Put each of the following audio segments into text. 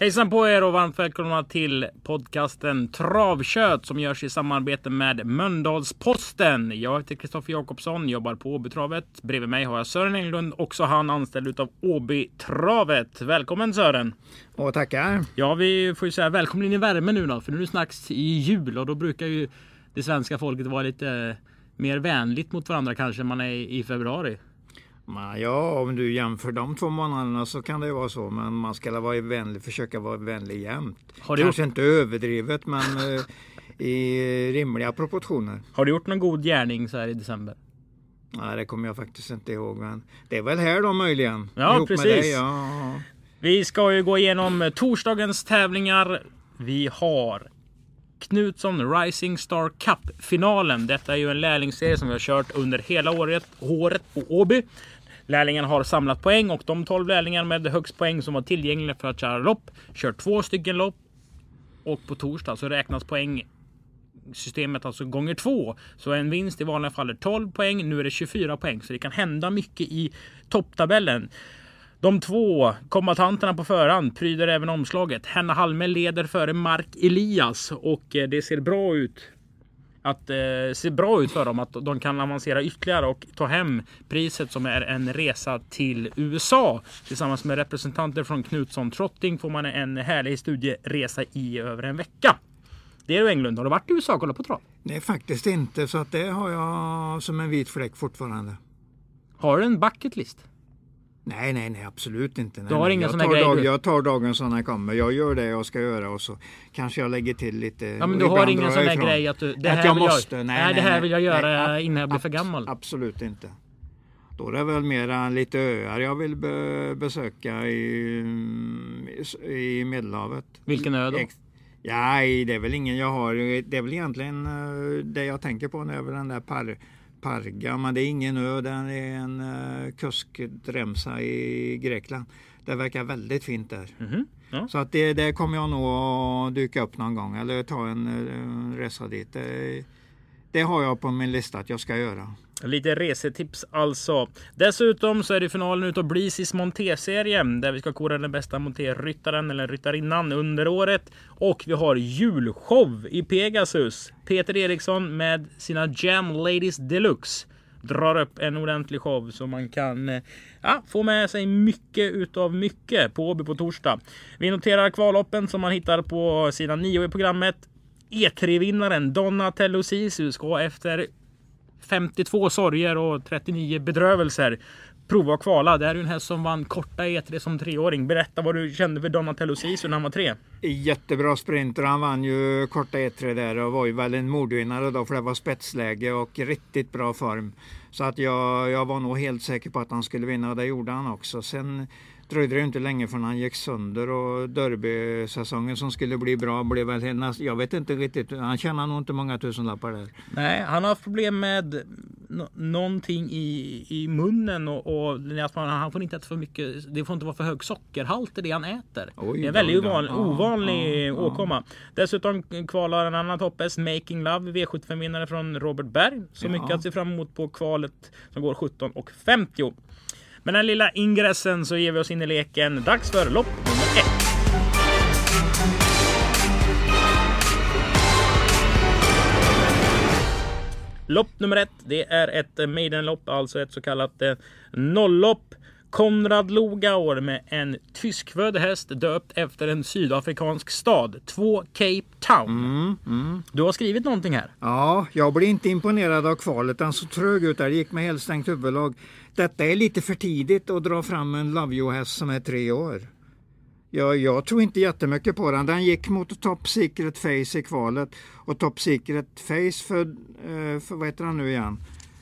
Hejsan på er och varmt välkomna till podcasten Travkött som görs i samarbete med Mölndalsposten. Jag heter Kristoffer Jakobsson, jobbar på Åbytravet. Bredvid mig har jag Sören Englund, också han anställd utav Åbytravet. Välkommen Sören! Och tackar. Ja, vi får ju säga välkommen in i värmen nu då, för nu är det snacks i jul och då brukar ju det svenska folket vara lite mer vänligt mot varandra kanske än man är i februari. Ja, om du jämför de två månaderna så kan det ju vara så. Men man ska vara vänlig, försöka vara vänlig jämt. Har du Kanske gjort- inte överdrivet, men eh, i rimliga proportioner. Har du gjort någon god gärning så här i december? Nej, det kommer jag faktiskt inte ihåg. Men det är väl här då möjligen. Ja, ihop med precis. dig, ja. Vi ska ju gå igenom torsdagens tävlingar. Vi har Knutsson Rising Star Cup-finalen. Detta är ju en lärlingsserie som vi har kört under hela året, året på Åby. Lärlingen har samlat poäng och de 12 lärlingar med högst poäng som var tillgängliga för att köra lopp kör två stycken lopp. Och på torsdag så räknas poäng systemet alltså gånger två. Så en vinst i vanliga fall är 12 poäng. Nu är det 24 poäng. Så det kan hända mycket i topptabellen. De två kombatanterna på förhand pryder även omslaget. Henna Halme leder före Mark Elias och eh, det ser bra ut. Att eh, ser bra ut för dem att de kan avancera ytterligare och ta hem priset som är en resa till USA. Tillsammans med representanter från Knutsson Trotting får man en härlig studieresa i över en vecka. Det är du Englund. Har du varit i USA och kollat på trav? Nej, faktiskt inte. Så att det har jag som en vit fläck fortfarande. Har du en bucket list? Nej, nej, nej, absolut inte. Nej, Du har ingen jag tar dag, Jag tar dagen som den kommer. Jag gör det jag ska göra och så kanske jag lägger till lite. Ja, men du har ingen sån jag där ifrån. grej att du... Det Att här jag vill måste? Jag, Nej, nej, det här vill jag göra Nej, innan jag blir för gammal. Absolut inte. Då är det väl mera lite öar jag vill be besöka i, i Medelhavet. Vilken ö då? Ja, det är väl ingen jag har. Det är väl egentligen eh, det jag tänker på nu är väl den där par, Parga. Men det är ingen ö, det är en uh, kuskdremsa i Grekland. Det verkar väldigt fint där. Mhm, ja. Så att det, det kommer jag nog att dyka upp någon gång eller ta en uh, resa dit. Det, det har jag på min lista att jag ska göra. Lite resetips alltså. Dessutom så är det finalen utav Bleazys monté-serie där vi ska kora den bästa monté-ryttaren eller ryttarinnan under året. Och vi har julshow i Pegasus. Peter Eriksson med sina Jam Ladies Deluxe drar upp en ordentlig show så man kan eh, ja, få med sig mycket utav mycket på Åby på torsdag. Vi noterar kvalloppen som man hittar på sidan 9 i programmet. E3-vinnaren Donatello Sisu ska efter 52 sorger och 39 bedrövelser. Prova att kvala. Det här är ju en häst som vann korta E3 som treåring. Berätta vad du kände för Donatello Sisu när han var tre. Jättebra sprinter. Han vann ju korta E3 där och var ju väl en mordvinnare då för det var spetsläge och riktigt bra form. Så att jag, jag var nog helt säker på att han skulle vinna och det gjorde han också. Sen dröjde det inte länge förrän han gick sönder och derbysäsongen som skulle bli bra blev väl hennes, jag vet inte riktigt, han tjänar nog inte många tusenlappar där. Nej, han har haft problem med no någonting i, i munnen och, och han får inte äta för mycket. Det får inte vara för hög sockerhalt i det han äter. Oj, det är en väldigt ovanlig, Ja, ovanlig ja, ja. åkomma. Dessutom kvalar en annan toppes, Making Love, V75-vinnare från Robert Berg. Så Ja. mycket att se fram emot på kvalet som går 17 och 50. Med den lilla ingressen så ger vi oss in i leken. Dags för lopp nummer ett. Lopp nummer ett, det är ett maidenlopp, alltså ett så kallat eh, nolllopp. Konrad Logauer med en tyskfödd häst döpt efter en sydafrikansk stad. 2 Cape Town. Du har skrivit någonting här. Ja, jag blev inte imponerad av kvalet. Den såg trög ut där. Det gick med helstängt huvudlag. Detta är lite för tidigt att dra fram en Love You-häst som är tre år. Jag, jag tror inte jättemycket på den. Den gick mot Top Secret Face i kvalet. Och Top Secret Face för, eh, för vad heter han nu igen?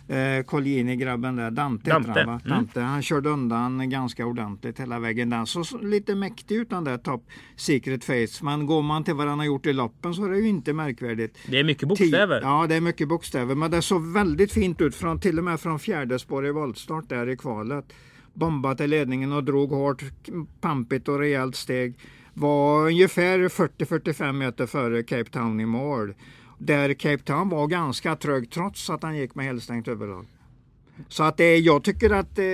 Eh, Colgjini-grabben där, Dante, Dante, han, va? mm. Dante. Han körde undan ganska ordentligt hela vägen. Den såg lite mäktig ut den där Top Secret Face. Men går man till vad han har gjort i loppen så är det ju inte märkvärdigt. Det är mycket bokstäver. Ja, det är mycket bokstäver. Men det såg väldigt fint ut, från, till och med från fjärde spår i voltstart där i kvalet. bombade till ledningen och drog hårt, pampigt och rejält steg. Var ungefär 40-45 meter före Cape Town i mål. Där Cape Town var ganska trög trots att han gick med helstängt överlag. Så att det, jag tycker att eh,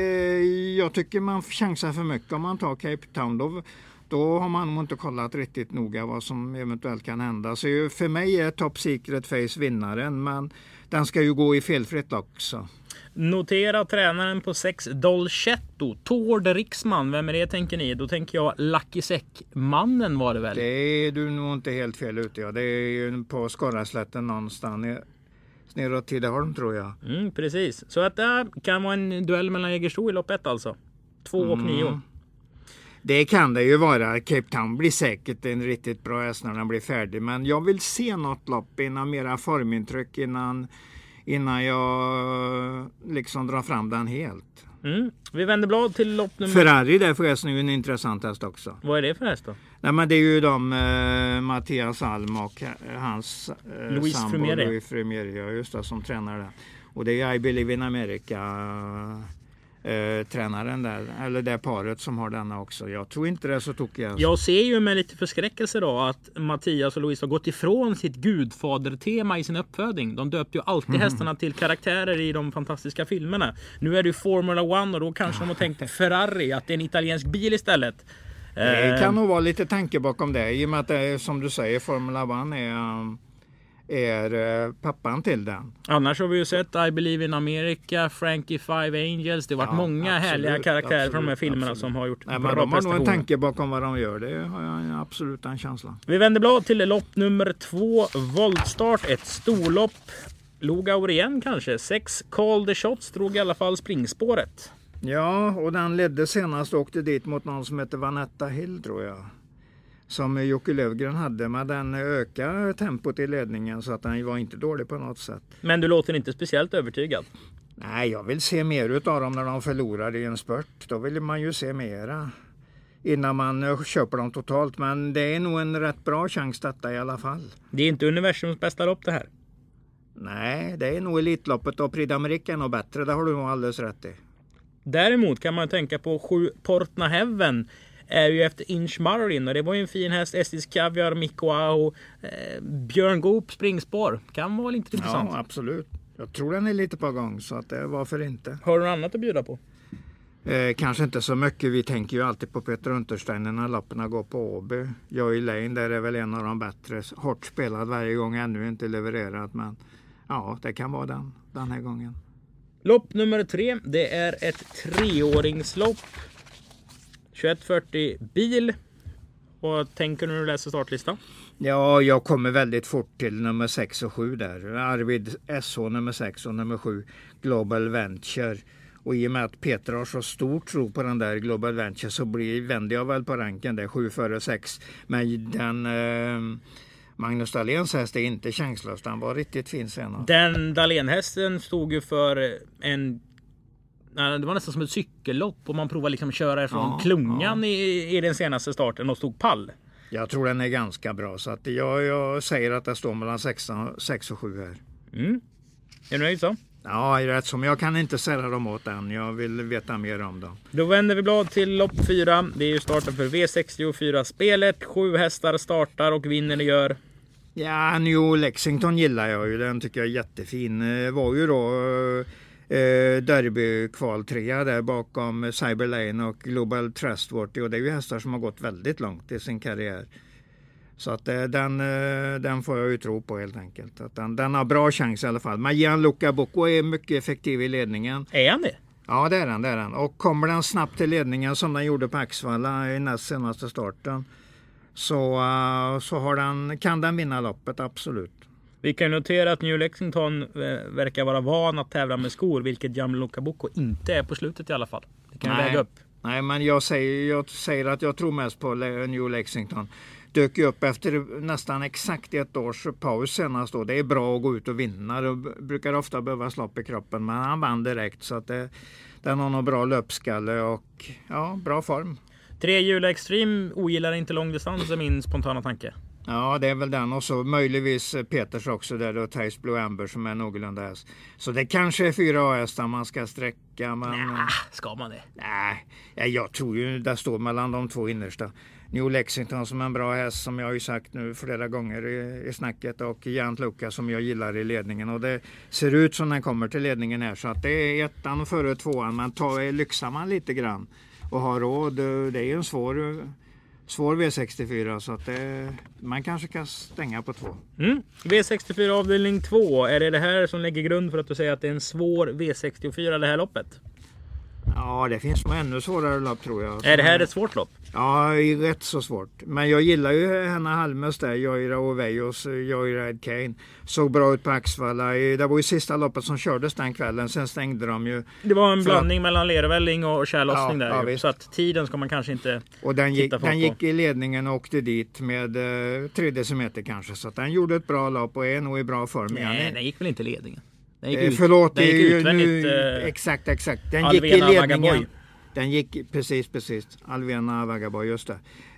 jag tycker man chansar för mycket om man tar Cape Town. Då, då har man nog inte kollat riktigt noga vad som eventuellt kan hända. Så för mig är Top Secret Face vinnaren, men den ska ju gå i felfritt också. Notera tränaren på 6 Dolcetto, Tord Riksman. Vem är det tänker ni? Då tänker jag Lucky Säck-mannen var det väl? Det är du nog inte helt fel ute ja. Det är ju på Skorraslätten någonstans. Neråt Tidaholm tror jag. Mm, precis. Så att det kan vara en duell mellan Jägersro i lopp 1 alltså. 2 och 9. Mm. Det kan det ju vara. Cape Town blir säkert en riktigt bra häst när den blir färdig. Men jag vill se något lopp innan mera formintryck innan, innan jag liksom drar fram den helt. Mm. Vi vänder blad till lopp nummer... Ferrari där förresten är ju en intressant häst också. Vad är det för häst då? Nej men det är ju de eh, Mattias Alm och eh, hans eh, Louis sambo Frumieri. Louis Frumieri, ja, just det, som tränar den. Och det är I Believe in America eh, tränaren där, eller det paret som har denna också. Jag tror inte det är så tokigt. Alltså. Jag ser ju med lite förskräckelse då att Mattias och Louise har gått ifrån sitt gudfadertema i sin uppfödning. De döpte ju alltid hästarna till karaktärer i de fantastiska filmerna. Nu är det ju Formula One och då kanske de har tänkt Ferrari, att det är en italiensk bil istället. Det Eh, kan nog vara lite tanke bakom det i och med att det är, som du säger Formula One är, um, är eh, pappan till den. Annars har vi ju sett I Believe in America, Frankie Five Angels. Det har varit Ja, många absolut, härliga karaktärer från de här filmerna absolut. som har gjort Nej, bra de har nog en tanke bakom vad de gör. Det har jag absolut en känsla. Vi vänder blad till lopp nummer två, voltstart, ett storlopp. Logaur igen kanske. Sex Call the Shots drog i alla fall springspåret. Ja, och den ledde senast och åkte dit mot någon som heter Vanetta Hill tror jag. Som Jocke Lövgren hade, men den ökade tempot i ledningen så att den var inte dålig på något sätt. Men du låter inte speciellt övertygad. Nej, jag vill se mer utav dem när de förlorar i en spurt. Då vill man ju se mera innan man eh, köper dem totalt. Men det är nog en rätt bra chans detta i alla fall. Det är inte universums bästa lopp det här. Nej, det är nog Elitloppet och Prix d'Amérique är nog bättre. Det har du nog alldeles rätt i. Däremot kan man tänka på sju Portna Heaven. Är ju efter Inch Marin och det var ju en fin häst. Estis Caviar, Mikko Aho, eh, Björn Goop springspår. Kan vara lite intressant. Ja, absolut. Jag tror den är lite på gång så att varför inte? Har du något annat att bjuda på? Eh, kanske inte så mycket. Vi tänker ju alltid på Peter Untersteiner när lapparna går på Åby. Joy Lane där är väl en av de bättre. Hårt spelad varje gång, ännu inte levererat. Men ja, det kan vara den den här gången. Lopp nummer tre. Det är ett treåringslopp. 2140 bil. Vad tänker du när du läser startlistan? Ja, jag kommer väldigt fort till nummer 6 och 7 där. Arvid SH nummer 6 och nummer 7 Global Venture. Och i och med att Peter har så stor tro på den där Global Venture så blir, vänder jag väl på ranken där 7 före 6. Men den eh, Magnus Dahléns häst är inte chanslös. Den var riktigt fin senast. Den Dahlén-hästen stod ju för en... Det var nästan som ett cykellopp och man provade liksom köra ifrån Ja, klungan i, i den senaste starten och stod pall. Jag tror den är ganska bra så att jag, jag säger att det står mellan 16, 6 och 7 här. Mm. Är du nöjd så? Ja, rätt som jag kan inte sälla dem åt än. Jag vill veta mer om dem. Då vänder vi blad till lopp 4. Det är ju starten för V64-spelet. Sju hästar startar och vinner det gör. Ja, New Lexington gillar jag ju. Den tycker jag är jättefin. Eh, Var ju då eh, Derby-kvaltrea där bakom Cyberlane och Global Trustworthy. Och det är ju hästar som har gått väldigt långt i sin karriär. Så att eh, den, eh, den får jag ju tro på helt enkelt. Att den, den har bra chans i alla fall. Men Gianluca Bocco är mycket effektiv i ledningen. Är han det? Ja, det är den. Det är den. Och kommer den snabbt till ledningen som den gjorde på Axvalla i näst senaste starten så, eh, så har den, kan den vinna loppet, absolut. Vi kan notera att New Lexington eh, verkar vara van att tävla med skor, vilket Gianluca Bocco inte är på slutet i alla fall. Det kan Nej. väga upp. Nej, men jag säger, jag säger att jag tror mest på New Lexington. Dök ju upp efter nästan exakt ett års paus senast då. Det är bra att gå ut och vinna. Det brukar ofta behövas lopp i kroppen, men han vann direkt så att det, den har nog bra löpskalle och ja, bra form. Tre hjula Extreme ogillar inte långdistans är min spontana tanke. Ja, det är väl den och så möjligtvis Peters också där och Thais Blue Amber som är någorlunda häst. Så det kanske är fyra A-hästar man ska sträcka men... Nja, ska man det? Nej, ja, jag tror ju det står mellan de två innersta. New Lexington som är en bra häst som jag har ju sagt nu flera gånger i, i snacket och Jant Lucas som jag gillar i ledningen och det ser ut som den kommer till ledningen här så att det är ettan före tvåan men ta, lyxar man lite grann och har råd. Det är ju en svår svår V64 så att det, man kanske kan stänga på två. Mm. V64 avdelning 2. Är det det här som lägger grund för att du säger att det är en svår V64 det här loppet? Ja, det finns nog ännu svårare lopp tror jag. Är det här ett svårt lopp? Ja, rätt så svårt. Men jag gillar ju Hanna Halmes där, Joira Ovejos, Joira Ed Kane. Såg bra ut på Axvalla. Det var ju sista loppet som kördes den kvällen. Sen stängde de ju. Det var en blandning att... mellan lervälling och tjällossning ja, där. Ja, så att tiden ska man kanske inte Och den gick, den gick i ledningen och åkte dit med eh, tre decimeter kanske. Så att den gjorde ett bra lopp och är nog i bra form. Nej, den gick väl inte i ledningen? Den gick eh, ut, förlåt, den gick utvändigt. Nu, eh, exakt, exakt. Den Alvena gick i ledningen. Vagaboy. Den gick precis, precis. Alvena Vagaboy, just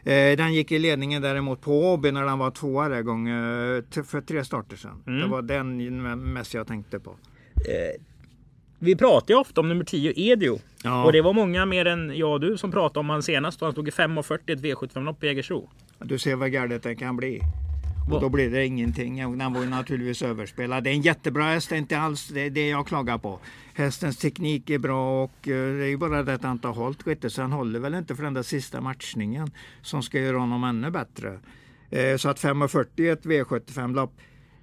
det. Eh, den gick i ledningen däremot på Åby när den var tvåa där gång, eh, för tre starter sedan. Mm. Det var den mest jag tänkte på. Eh, vi pratar ju ofta om nummer 10, Edio. Ja. Och det var många mer än jag och du som pratade om han senast. Och han stod i 5.40 ett V75-lopp i Jägersro. Du ser vad galet det kan bli. Och då blir det ingenting. Den var ju naturligtvis överspelad. Det är en jättebra häst, det är inte alls det, det jag klagar på. Hästens teknik är bra och eh, det är ju bara det att han inte har hållit riktigt. Så han håller väl inte för den där sista matchningen som ska göra honom ännu bättre. Eh, Så att 5.40 ett V75-lopp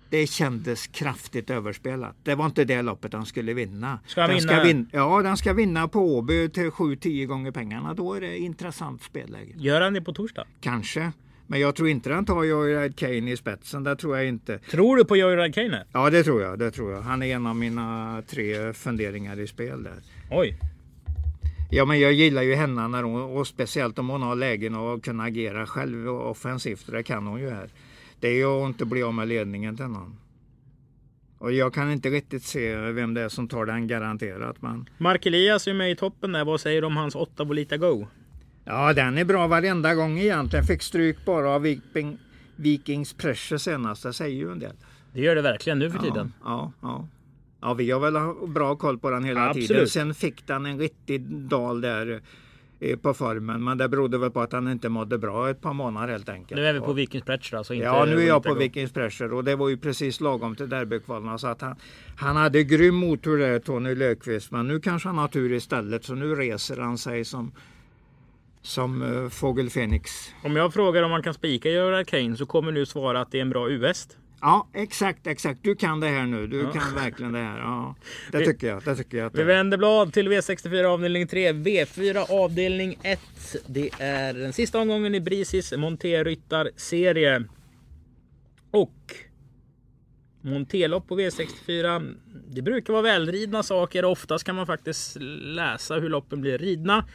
det kändes kraftigt överspelat. Det var inte det loppet han skulle vinna. Ska han den vinna? Ska vin ja, den ska vinna på Åby till 7-10 gånger pengarna. Då är det intressant spelläge. Gör han det på torsdag? Kanske. Men jag tror inte den tar Joyride Kane i spetsen. Det tror jag inte. Tror du på Joyride Kane? Ja, det tror jag. Det tror jag. Han är en av mina tre funderingar i spel där. Oj. Ja, men jag gillar ju henne när hon, och speciellt om hon har lägen att kunna agera själv offensivt. Det kan hon ju här. Det är ju att inte bli av med ledningen till någon. Och jag kan inte riktigt se vem det är som tar den garanterat. Men Mark Elias är med i toppen där. Vad säger du om hans 8 Bolita Go? Ja, den är bra varenda gång egentligen. Fick stryk bara av Viking, Vikings Pressure senast. Det säger ju en del. Det gör det verkligen nu för tiden. Ja, ja. Ja, vi har väl bra koll på den hela Absolut. tiden. Sen fick den en riktig dal där eh, på formen. Men det berodde väl på att han inte mådde bra ett par månader helt enkelt. Nu är vi på Vikings Pressure alltså. Inte Ja, nu är jag på. Vikings Pressure och det var ju precis lagom till derbykvalen. Så att han, han hade grym motor där, Tony Löfqvist. Men nu kanske han har tur istället. Så nu reser han sig som, som uh, Fågel Fenix. Om jag frågar om man kan spika Joyride Kane så kommer du svara att det är en bra U-häst. Ja, exakt, exakt. Du kan det här nu. Du kan verkligen det här. Ja, det Vi- tycker jag. Det tycker jag Vi vänder blad till V64 avdelning 3. V4 avdelning 1. Det är den sista omgången i Brisis monterryttarserie. Och monterlopp på V64. Det brukar vara välridna saker. Oftast kan man faktiskt läsa hur loppen blir ridna.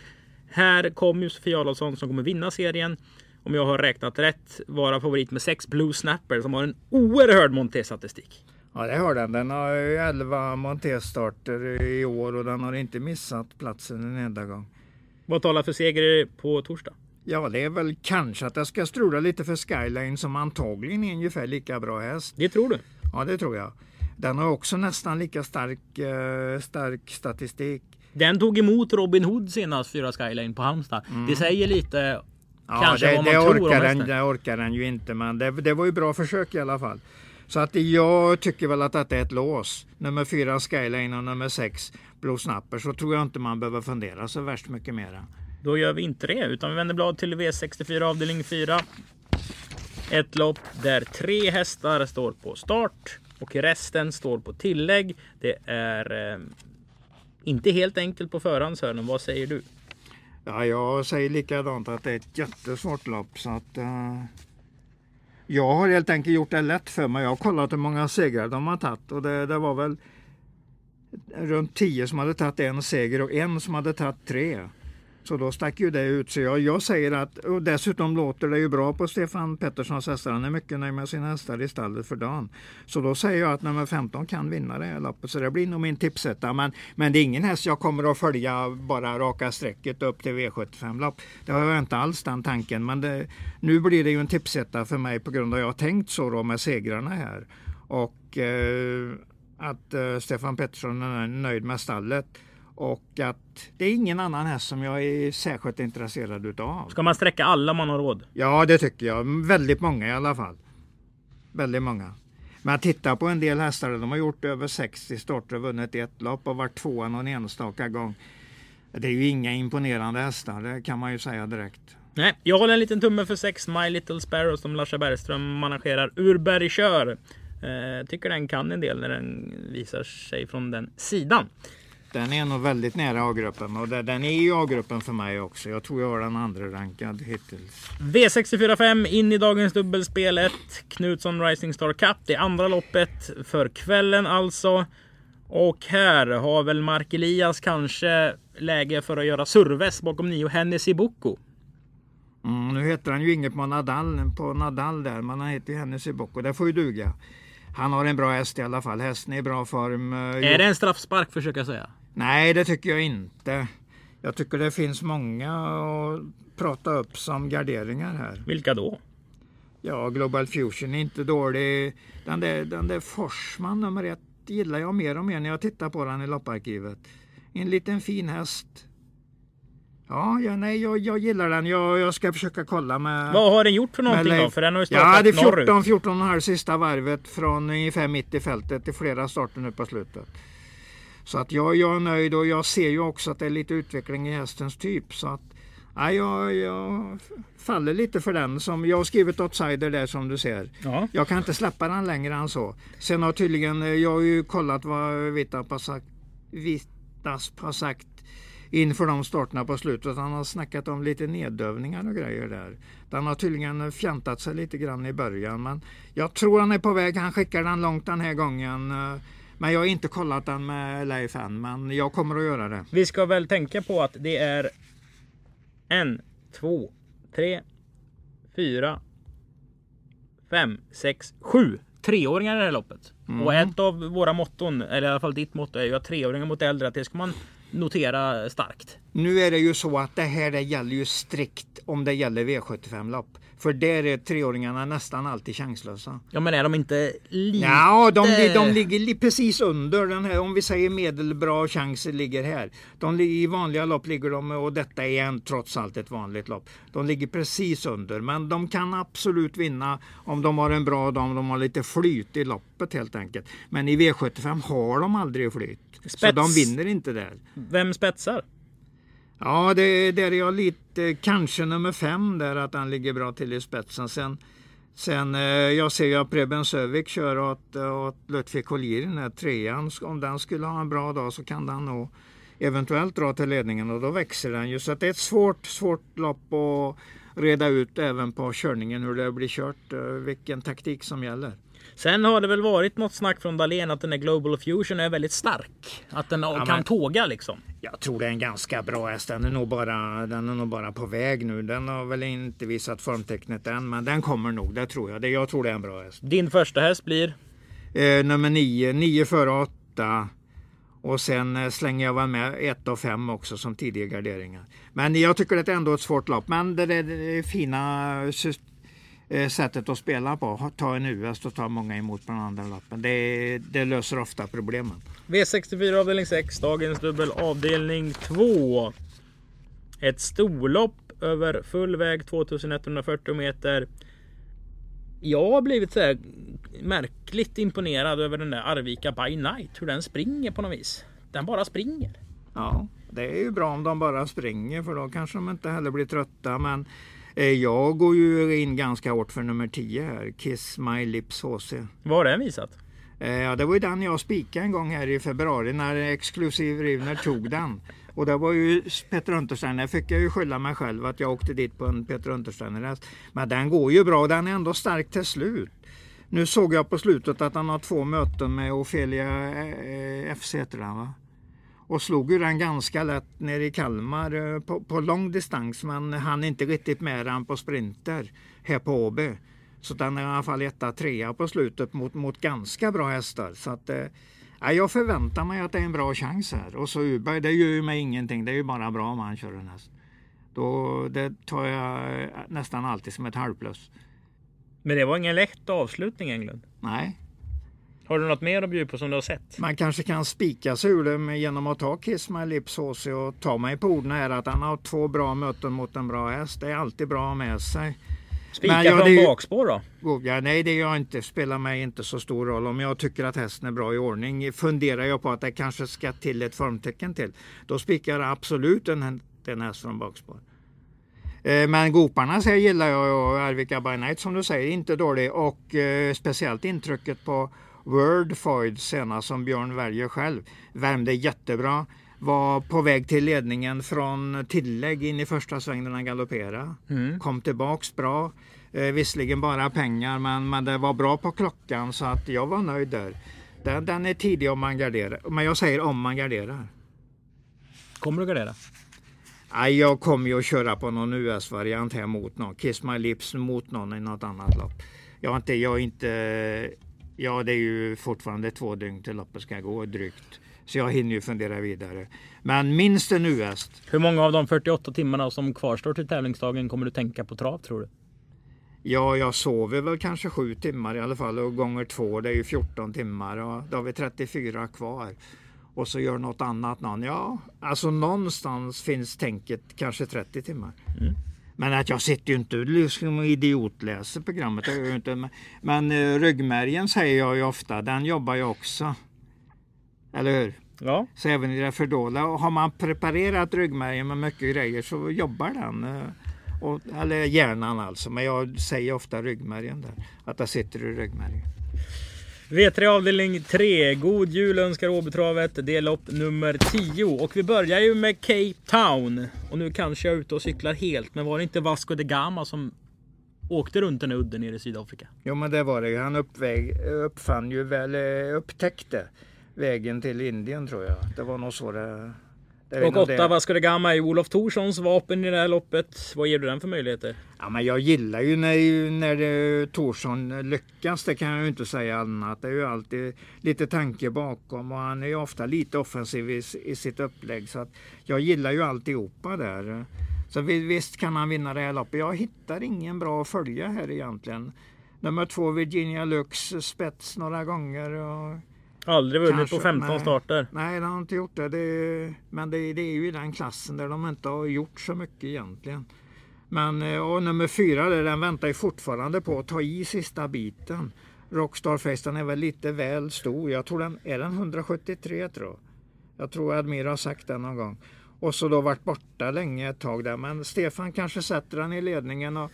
Här kommer ju Sofia Adolfsson som kommer vinna serien. Om jag har räknat rätt vara favorit med 6 Blue Snapper som har en oerhörd monterstatistik. Ja, det har den. Den har ju 11 montéstarter i år och den har inte missat platsen en enda gång. Vad talar för seger på torsdag? Ja, det är väl kanske att det ska strula lite för Skyline som antagligen är ungefär lika bra häst. Det tror du? Ja, det tror jag. Den har också nästan lika stark, eh, stark statistik. Den tog emot Robin Hood senast, fyra Skyline på Halmstad. Det säger lite Mm. Ja, kanske det, vad man det, tror om orkar den, hästen. det orkar den ju inte, men det, det var ju bra försök i alla fall. Så att jag tycker väl att detta är ett lås. Nummer fyra Skyline och nummer sex Blue Snapper så tror jag inte man behöver fundera så värst mycket mera. Då gör vi inte det, utan vi vänder blad till V64 avdelning 4. Ett lopp där tre hästar står på start och resten står på tillägg. Det är eh, inte helt enkelt på förhand Sören, vad säger du? Ja, jag säger likadant att det är ett jättesvårt lopp så att uh, jag har helt enkelt gjort det lätt för mig. Jag har kollat hur många segrar de har tagit och det, det var väl runt tio som hade tagit en seger och en som hade tagit tre. Så då stack ju det ut. Så jag, jag säger att, och dessutom låter det ju bra på Stefan Petterssons hästar. Han är mycket nöjd med sina hästar i stallet för dagen. Så då säger jag att nummer 15 kan vinna det här loppet. Så det blir nog min tipsetta. Men, men det är ingen häst jag kommer att följa bara raka strecket upp till V75-lopp. Det har jag inte alls den tanken. Men det, nu blir det ju en tipsetta för mig på grund av att jag har tänkt så då med segrarna här. Och eh, att eh, Stefan Pettersson är nöjd med stallet. Och att det är ingen annan häst som jag är särskilt intresserad utav. Ska man sträcka alla man har råd? Ja, det tycker jag. Väldigt många i alla fall. Väldigt många. Men jag tittar på en del hästar. De har gjort över 60 starter och vunnit ett lopp och varit tvåa någon enstaka gång. Det är ju inga imponerande hästar, det kan man ju säga direkt. Nej, jag håller en liten tumme för 6 My Little Sparrow som Larsa Bergström managerar ur Bergkör. Eh, tycker den kan en del när den visar sig från den sidan. Den är nog väldigt nära A-gruppen och den är i A-gruppen för mig också. Jag tror jag har den andra rankad hittills. V645 in i dagens dubbelspel 1. Knutsson Rising Star Cup. Det andra loppet för kvällen alltså. Och här har väl Mark Elias kanske läge för att göra serves bakom nio Hennessy Boko. Mm, nu heter han ju inget på Nadal, på Nadal där, men han heter ju Hennessy Boko. Det får ju duga. Han har en bra häst i alla fall. Hästen är i bra form. Är det en straffspark försöker jag säga? Nej, det tycker jag inte. Jag tycker det finns många att prata upp som garderingar här. Vilka då? Ja, Global Fusion är inte dålig. Den där, den där Forsman nummer ett gillar jag mer och mer när jag tittar på den i lopparkivet. En liten fin häst. Ja, ja nej, jag, jag gillar den. Jag, jag ska försöka kolla med... Vad har den gjort för någonting då? För den har ju startat Ja, det är 14, 14 och sista varvet från ungefär mitt i fältet till flera starter nu på slutet. Så att jag, jag är nöjd och jag ser ju också att det är lite utveckling i hästens typ. Så att ja, jag, jag faller lite för den. Som jag har skrivit outsider där som du ser. Ja. Jag kan inte släppa den längre än så. Sen har tydligen, jag har ju kollat vad Vitas har sagt, inför de starterna på slutet. Han har snackat om lite neddövningar och grejer där. Den har tydligen fjantat sig lite grann i början. Men jag tror han är på väg. Han skickar den långt den här gången. Men jag har inte kollat den med Leif än, men jag kommer att göra det. Vi ska väl tänka på att det är en, två, tre, fyra, fem, sex, sju treåringar i det här loppet. Mm. Och ett av våra motton, eller i alla fall ditt motto, är ju att treåringar mot äldre, att det ska man notera starkt. Nu är det ju så att det här det gäller ju strikt om det gäller V75-lopp. För där är treåringarna nästan alltid chanslösa. Ja men är de inte lite... Ja, de, de ligger precis under den här, om vi säger medelbra chans ligger här. De, I vanliga lopp ligger de, och detta är en, trots allt ett vanligt lopp, de ligger precis under. Men de kan absolut vinna om de har en bra dag, om de har lite flyt i loppet helt enkelt. Men i V75 har de aldrig flyt. Spets. Så de vinner inte där. Vem spetsar? Ja, det, där är jag lite, kanske nummer fem där att han ligger bra till i spetsen. Sen, sen eh, jag ser ju att Preben Sövik kör åt, åt Lutfi Collier den här trean. Om den skulle ha en bra dag så kan den nog eventuellt dra till ledningen och då växer den ju. Så det är ett svårt, svårt lopp att reda ut även på körningen hur det blir kört, eh, vilken taktik som gäller. Sen har det väl varit något snack från Dahlén att den där Global Fusion är väldigt stark. Att den ja, kan men, tåga liksom. Jag tror det är en ganska bra häst. Den är, nog bara, den är nog bara på väg nu. Den har väl inte visat formtecknet än, men den kommer nog. Det tror jag. Det, jag tror det är en bra häst. Din första häst blir? Eh, nummer nio. Nio före åtta. Och sen eh, slänger jag väl med ett och fem också som tidiga garderingar. Men jag tycker det är ändå ett svårt lopp. Men det är fina sättet att spela på. Ta en US och ta många emot på den andra lappen. Det, det löser ofta problemen. V64 avdelning 6, dagens dubbel avdelning 2. Ett storlopp över full väg 2140 meter. Jag har blivit så här märkligt imponerad över den där Arvika by night. Hur den springer på något vis. Den bara springer. Ja, det är ju bra om de bara springer för då kanske de inte heller blir trötta. Men Eh, jag går ju in ganska hårt för nummer 10 här, Kiss My Lips HC. Vad har den visat? Eh, ja, det var ju den jag spikade en gång här i februari när Exklusiv Rivner tog den. Och det var ju Peter Untersteiner, fick jag ju skylla mig själv att jag åkte dit på en Peter Untersteiner Men den går ju bra och den är ändå stark till slut. Nu såg jag på slutet att han har två möten med Ofelia eh, FC heter den va? Och slog ju den ganska lätt nere i Kalmar eh, på, på lång distans men han inte riktigt med den på sprinter här på Åby. Så den är i alla fall etta, trea på slutet mot, mot ganska bra hästar. Så att, eh, jag förväntar mig att det är en bra chans här. Och så Uberg, det gör ju mig ingenting. Det är ju bara bra om han kör en häst. Då, det tar jag eh, nästan alltid som ett halvplus. Men det var ingen lätt avslutning Englund. Nej. Har du något mer att bjuda på som du har sett? Man kanske kan spika sig ur det genom att ta Kiss My Lips HC och ta mig på orden här att han har två bra möten mot en bra häst. Det är alltid bra med sig. Spika ja, från bakspår då? Ja, nej, det gör inte. spelar mig inte så stor roll. Om jag tycker att hästen är bra i ordning funderar jag på att det kanske ska till ett formtecken till. Då spikar jag absolut en, en häst från bakspår. Eh, men Goparna så gillar jag och Arvika by Night som du säger, inte dålig. Och eh, speciellt intrycket på Word Foyd senast som Björn väljer själv. Värmde jättebra. Var på väg till ledningen från tillägg in i första svängen när han galopperade. Mm. Kom tillbaks bra. Eh, visserligen bara pengar men, men det var bra på klockan så att jag var nöjd där. Den, den är tidig om man garderar. Men jag säger om man garderar. Kommer du gardera? Nej, jag kommer ju att köra på någon US-variant här mot någon. Kiss My Lips mot någon i något annat lopp. Jag är inte, jag är inte Ja, det är ju fortfarande två dygn till loppet ska gå drygt. Så jag hinner ju fundera vidare. Men minst en US. Hur många av de 48 timmarna som kvarstår till tävlingsdagen kommer du tänka på trav tror du? Ja, jag sover väl kanske sju timmar i alla fall och gånger två det är ju 14 timmar och då har vi 34 kvar. Och så gör något annat någon. Ja, alltså någonstans finns tänket kanske 30 timmar. Mm. Men att jag sitter ju inte liksom idiotläser programmet. Jag inte. Men, uh, ryggmärgen säger jag ju ofta, den jobbar ju också. Eller hur? Ja. Så även i det fördolda. Har man preparerat ryggmärgen med mycket grejer så jobbar den. Uh, och, eller hjärnan alltså. Men jag säger ofta ryggmärgen där. Att det sitter i ryggmärgen. V3 avdelning 3. God jul önskar Åbytravet. Det är lopp nummer 10. Och vi börjar ju med Cape Town. Och nu kanske jag är ute och cyklar helt. Men var det inte Vasco de Gama som åkte runt den udden nere i Sydafrika? Jo men det var det Han uppväg, uppfann ju väl, eh, upptäckte vägen till Indien tror jag. Det var nog så det och åtta Vasco da Gama är Olof Torssons vapen i det här loppet. Vad ger du den för möjligheter? Ja, men jag gillar ju när, när Torsson lyckas. Det kan jag ju inte säga annat. Det är ju alltid lite tanke bakom och han är ju ofta lite offensiv i, i sitt upplägg. Så att jag gillar ju alltihopa där. Så visst kan han vinna det här loppet. Jag hittar ingen bra att följa här egentligen. Nummer två Virginia Lux spets några gånger. Och Aldrig vunnit Kanske, på 15 nej, starter. Nej, det har inte gjort det. det men det, det, är ju i den klassen där de inte har gjort så mycket egentligen. Men eh, och nummer fyra, den väntar ju fortfarande på att ta i sista biten. Rockstar Face, den är väl lite väl stor. Jag tror den är den 173 tror jag. Jag tror Admir har sagt det någon gång. Och så då varit borta länge ett tag där. Men Stefan kanske sätter den i ledningen och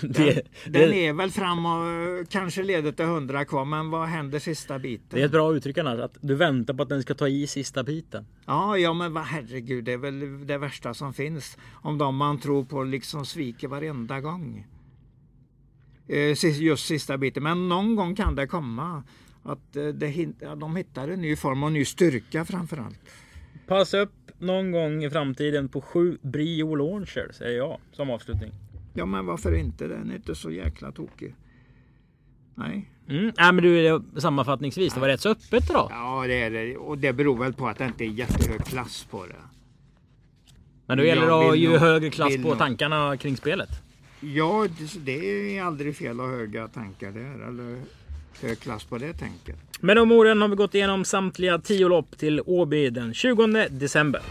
den, det, den är väl fram och kanske leder till 100 kvar, men vad händer sista biten? Det är ett bra uttryck annars, att du väntar på att den ska ta i sista biten. Ja, ja men vad herregud, det är väl det värsta som finns. Om de man tror på liksom sviker varenda gång. Eh, just sista biten, men någon gång kan det komma. Att eh, det, de hittar en ny form och ny styrka framförallt. Passa upp någon gång i framtiden på sju Brio Launcher, säger jag som avslutning. Ja men varför inte? Den är inte så jäkla tokig. Nej. Mm. Äh, men du, sammanfattningsvis, det var rätt så öppet då? Ja det är det. Och det beror väl på att det inte är jättehög klass på det. Men då gäller det att ju högre klass på tankarna kring spelet? Ja, det är aldrig fel att ha höga tankar där. Eller hög klass på det tänket. Med de orden har vi gått igenom samtliga tio lopp till Åby den 20 december.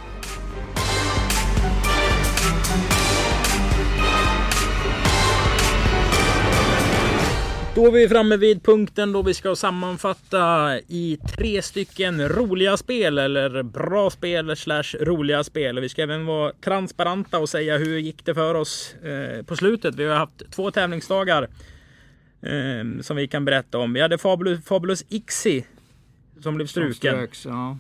Då är vi framme vid punkten då vi ska sammanfatta i tre stycken roliga spel eller bra spel slash roliga spel. Vi ska även vara transparenta och säga hur gick det för oss eh, på slutet. Vi har haft två tävlingsdagar eh, som vi kan berätta om. Vi hade Fabulous, Fabulous Ixi som blev struken. Ströks, ja.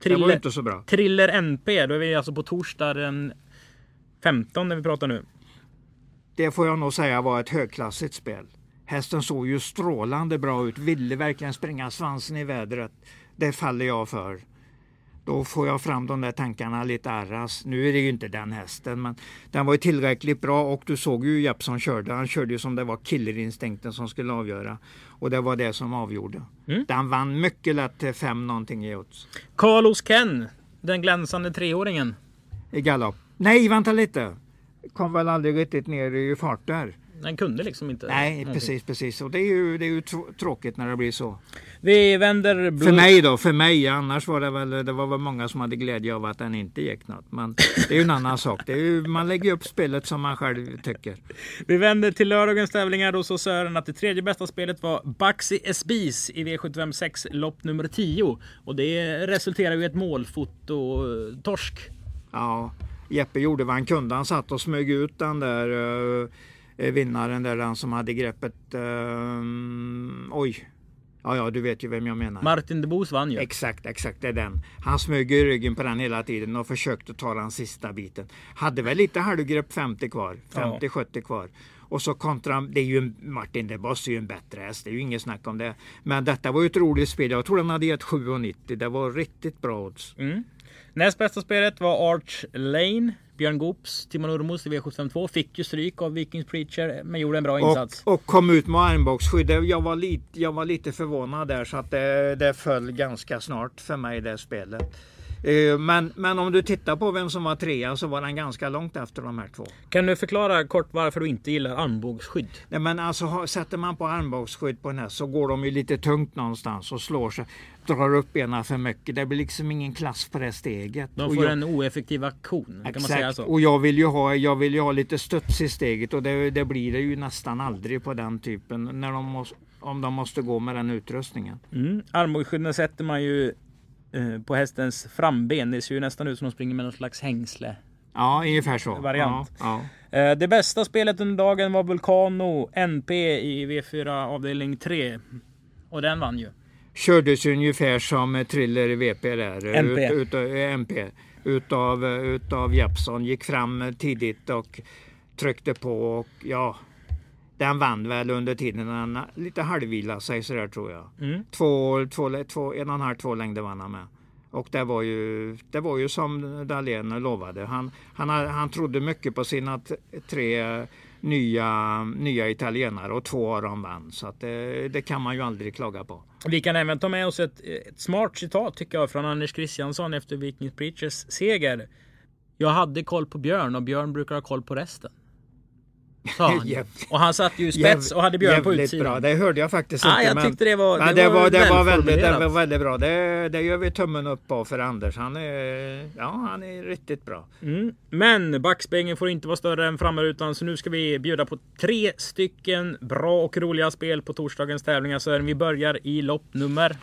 Triller, det var inte så bra. Triller NP, då är vi alltså på torsdag den 15 när vi pratar nu. Det får jag nog säga var ett högklassigt spel. Hästen såg ju strålande bra ut, ville verkligen springa svansen i vädret. Det faller jag för. då får jag fram de där tankarna lite arras. Nu är det ju inte den hästen, men den var ju tillräckligt bra och du såg ju Jeppson körde. Han körde ju som det var killerinstinkten som skulle avgöra. Och det var det som avgjorde. Mm. Den vann mycket lätt till fem någonting i odds. Carlos Ken, den glänsande treåringen. I galopp. Nej, vänta lite. Kom väl aldrig riktigt ner i fart där. Den kunde liksom inte. Nej, någonting. precis, precis. Och det är ju, det är ju tr- tråkigt när det blir så. Vi vänder blå... För mig då, för mig. Annars var det väl, det var väl många som hade glädje av att den inte gick något. Men det är ju en annan sak. Det är ju, man lägger upp spelet som man själv tycker. Vi vänder till lördagens tävlingar. Då så Sören att det tredje bästa spelet var Baxi Esbis i V75 6 lopp nummer 10. Och det resulterar ju i ett målfoto eh, torsk. Ja, Jeppe gjorde vad han kunde. Han satt och smög ut den där uh, vinnaren där, den som hade greppet. Uh, oj. Ja, ja, du vet ju vem jag menar. Martin de Boos vann ju. Exakt, exakt, det är den. Han smög i ryggen på den hela tiden och försökte ta den sista biten. Hade väl lite halvgrepp 50 kvar, 50-70 kvar. Och så kontra, det är ju Martin de Boss är ju en bättre häst, det är ju inget snack om det. Men detta var ju ett roligt spel, jag tror den hade gett 7,90. Det var riktigt bra odds. Mm. Näst bästa spelet var Arch Lane. Björn Goops, Timon Urmos i V752 fick ju stryk av Vikings Preacher men gjorde en bra insats. Och, och kom ut med armbågsskydd. Jag var, lite, jag var lite förvånad där så att det, det föll ganska snart för mig det spelet. Eh, Men, men om du tittar på vem som var trea så var den ganska långt efter de här två. Kan du förklara kort varför du inte gillar armbågsskydd? Nej, men alltså, sätter man på armbågsskydd på den här så går de ju lite tungt någonstans och slår sig. Drar upp benen för mycket. Det blir liksom ingen klass på det steget. De får jag- en oeffektiv aktion. Kan man säga Exakt. så? Och jag vill ju ha, jag vill ju ha lite studs i steget och det, det blir det ju nästan aldrig på den typen. När de måste, om de måste gå med den utrustningen. Mm. Armbågsskydden sätter man ju på hästens framben. Det ser ju nästan ut som de springer med någon slags hängsle. Ja, ungefär så. Variant. Ja, ja. Eh, det bästa spelet under dagen var Vulcano NP i V4 avdelning 3. Och den vann ju. Kördes ungefär som eh, Thriller i VP där. MP. Ut, ut, eh, MP. Utav, eh, utav Jeppson. Gick fram eh, tidigt och tryckte på och ja. Den vann väl under tiden den lite halvvila sig sådär tror jag. Mm. Två, två, två, en och en halv, två längder vann han med. Och det var ju, det var ju som Dahlén lovade. Han, han, han trodde mycket på sina tre nya, nya italienare och två av dem vann. Så att det, det kan man ju aldrig klaga på. Vi kan även ta med oss ett, ett smart citat tycker jag från Anders Christiansson efter Vikings Preachers seger. Jag hade koll på Björn och Björn brukar ha koll på resten. Sa han. Och han satt ju i spets och hade Björn på utsidan. bra. Det hörde jag faktiskt Ah, inte. jag men- tyckte det var- men det det, var det, var väldigt, det var väldigt bra. Det, det gör vi tummen upp på för Anders. Han är, ja, han är riktigt bra. Mm. Men backspegeln får inte vara större än framrutan så nu ska vi bjuda på tre stycken bra och roliga spel på torsdagens tävlingar. Så vi börjar i lopp nummer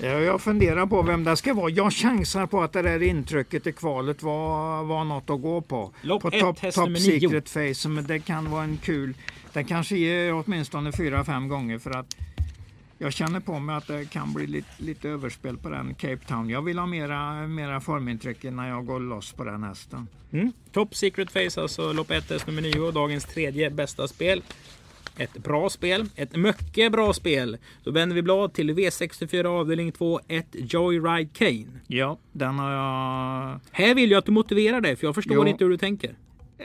Jag funderar på vem det ska vara. Jag chansar på att det där intrycket i kvalet var, var något att gå på. Lopp på ett, top, häst top nummer nio. Secret Face. Men det kan vara en kul. Den kanske ger åtminstone fyra, fem gånger för att jag känner på mig att det kan bli lite, lite överspel på den Cape Town. Jag vill ha mera, mera formintryck när jag går loss på den hästen. Mm. Top Secret Face, alltså lopp 1, häst nummer 9 och dagens tredje bästa spel. Ett bra spel, ett mycket bra spel. Då vänder vi blad till V64 avdelning 2, 1 Joyride Kane. Ja, den har jag Här vill jag att du motiverar dig, för jag förstår Jo. inte hur du tänker.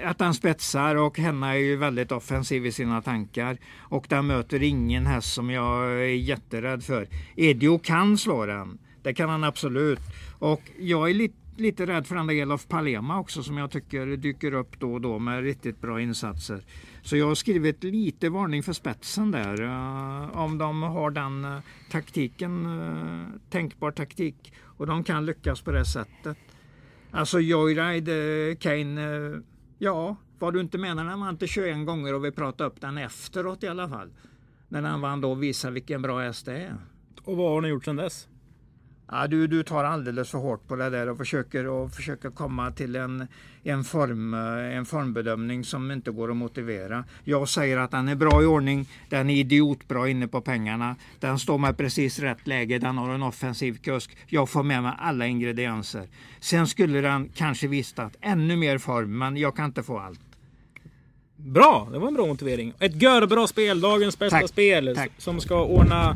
att den spetsar och henne är ju väldigt offensiv i sina tankar. Och den möter ingen häst som jag är jätterädd för. Edio kan slå den. Det kan han absolut. Och jag är lite, lite rädd för den där Elof Palema också som jag tycker dyker upp då och då med riktigt bra insatser. Så jag har skrivit lite varning för spetsen där. Eh, om de har den eh, taktiken, uh, tänkbar taktik. Och de kan lyckas på det sättet. Alltså Joyride, Kane, ja, vad du inte menar när man inte 21 gånger och vi pratar upp den efteråt i alla fall. När han vann då visade vilken bra häst det är. Och vad har ni gjort sedan dess? Ja, du, du tar alldeles för hårt på det där och försöker, och försöker komma till en, en, form, eh, en formbedömning som inte går att motivera. Jag säger att den är bra i ordning, den är idiotbra inne på pengarna, den står med precis rätt läge, den har en offensiv kusk. Jag får med mig alla ingredienser. Sen skulle den kanske visat ännu mer form, men jag kan inte få allt. Bra, det var en bra motivering. Ett görbra spel, dagens bästa Tack, spel tack. som ska ordna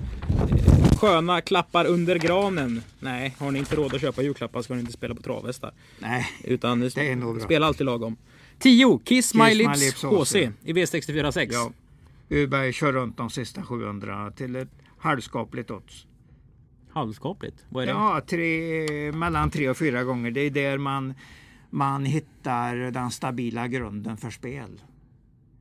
sköna klappar under granen. Nej, har ni inte råd att köpa julklappar ska ni inte spela på travhästar. Nej, Utan Det är nog bra. spela alltid lagom. 10. Kiss, My My Lips, Lips HC i V646. ja. Urberg kör runt de sista 700 till ett halvskapligt odds. Halvskapligt. Vad är det? Ja, tre, mellan tre och fyra gånger. Det är där man, man hittar den stabila grunden för spel.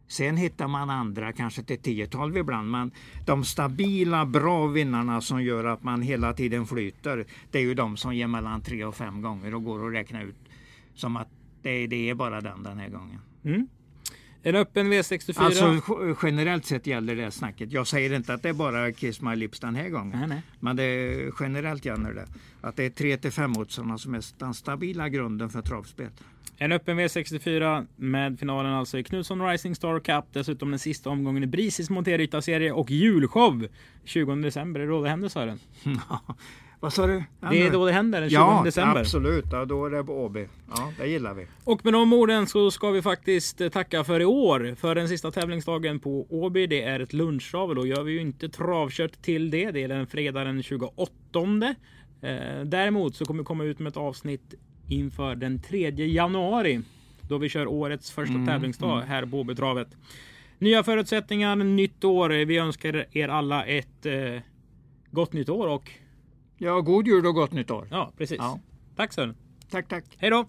Sen hittar man andra, kanske till 10-12 ibland. Men de stabila, bra vinnarna som gör att man hela tiden flyter. Det är ju de som ger mellan tre och fem gånger och går att räkna ut som att det, det är bara den den här gången. En öppen V64. Alltså generellt sett gäller det snacket. Jag säger inte att det är bara Kiss My Lips den här gången. Nej, nej. Men det, generellt gäller det. Att det är 3 till 5 oddsarna som är den stabila grunden för travspel. En öppen V64 med finalen alltså i Knutsson Rising Star Cup. Dessutom den sista omgången i Brisis monterryttarserie och julshow 20 december. Är det då det händer Sören? Vad sa du? Det är då det händer den 20 Ja, december. absolut. Ja, då är det på Åby. Ja, det gillar vi. Och med de orden så ska vi faktiskt eh, tacka för i år. För den sista tävlingsdagen på Åby. Det är ett lunchtrav och då gör vi ju inte travkött till det. Det är den fredag den 28. Eh, däremot så kommer vi komma ut med ett avsnitt inför den 3 januari. Då vi kör årets första tävlingsdag här på Åbytravet. Nya förutsättningar, nytt år. Vi önskar er alla ett eh, gott nytt år och Ja, god jul och gott nytt år. ja, precis. Ja. Tack Sören. Tack, tack. Hej då!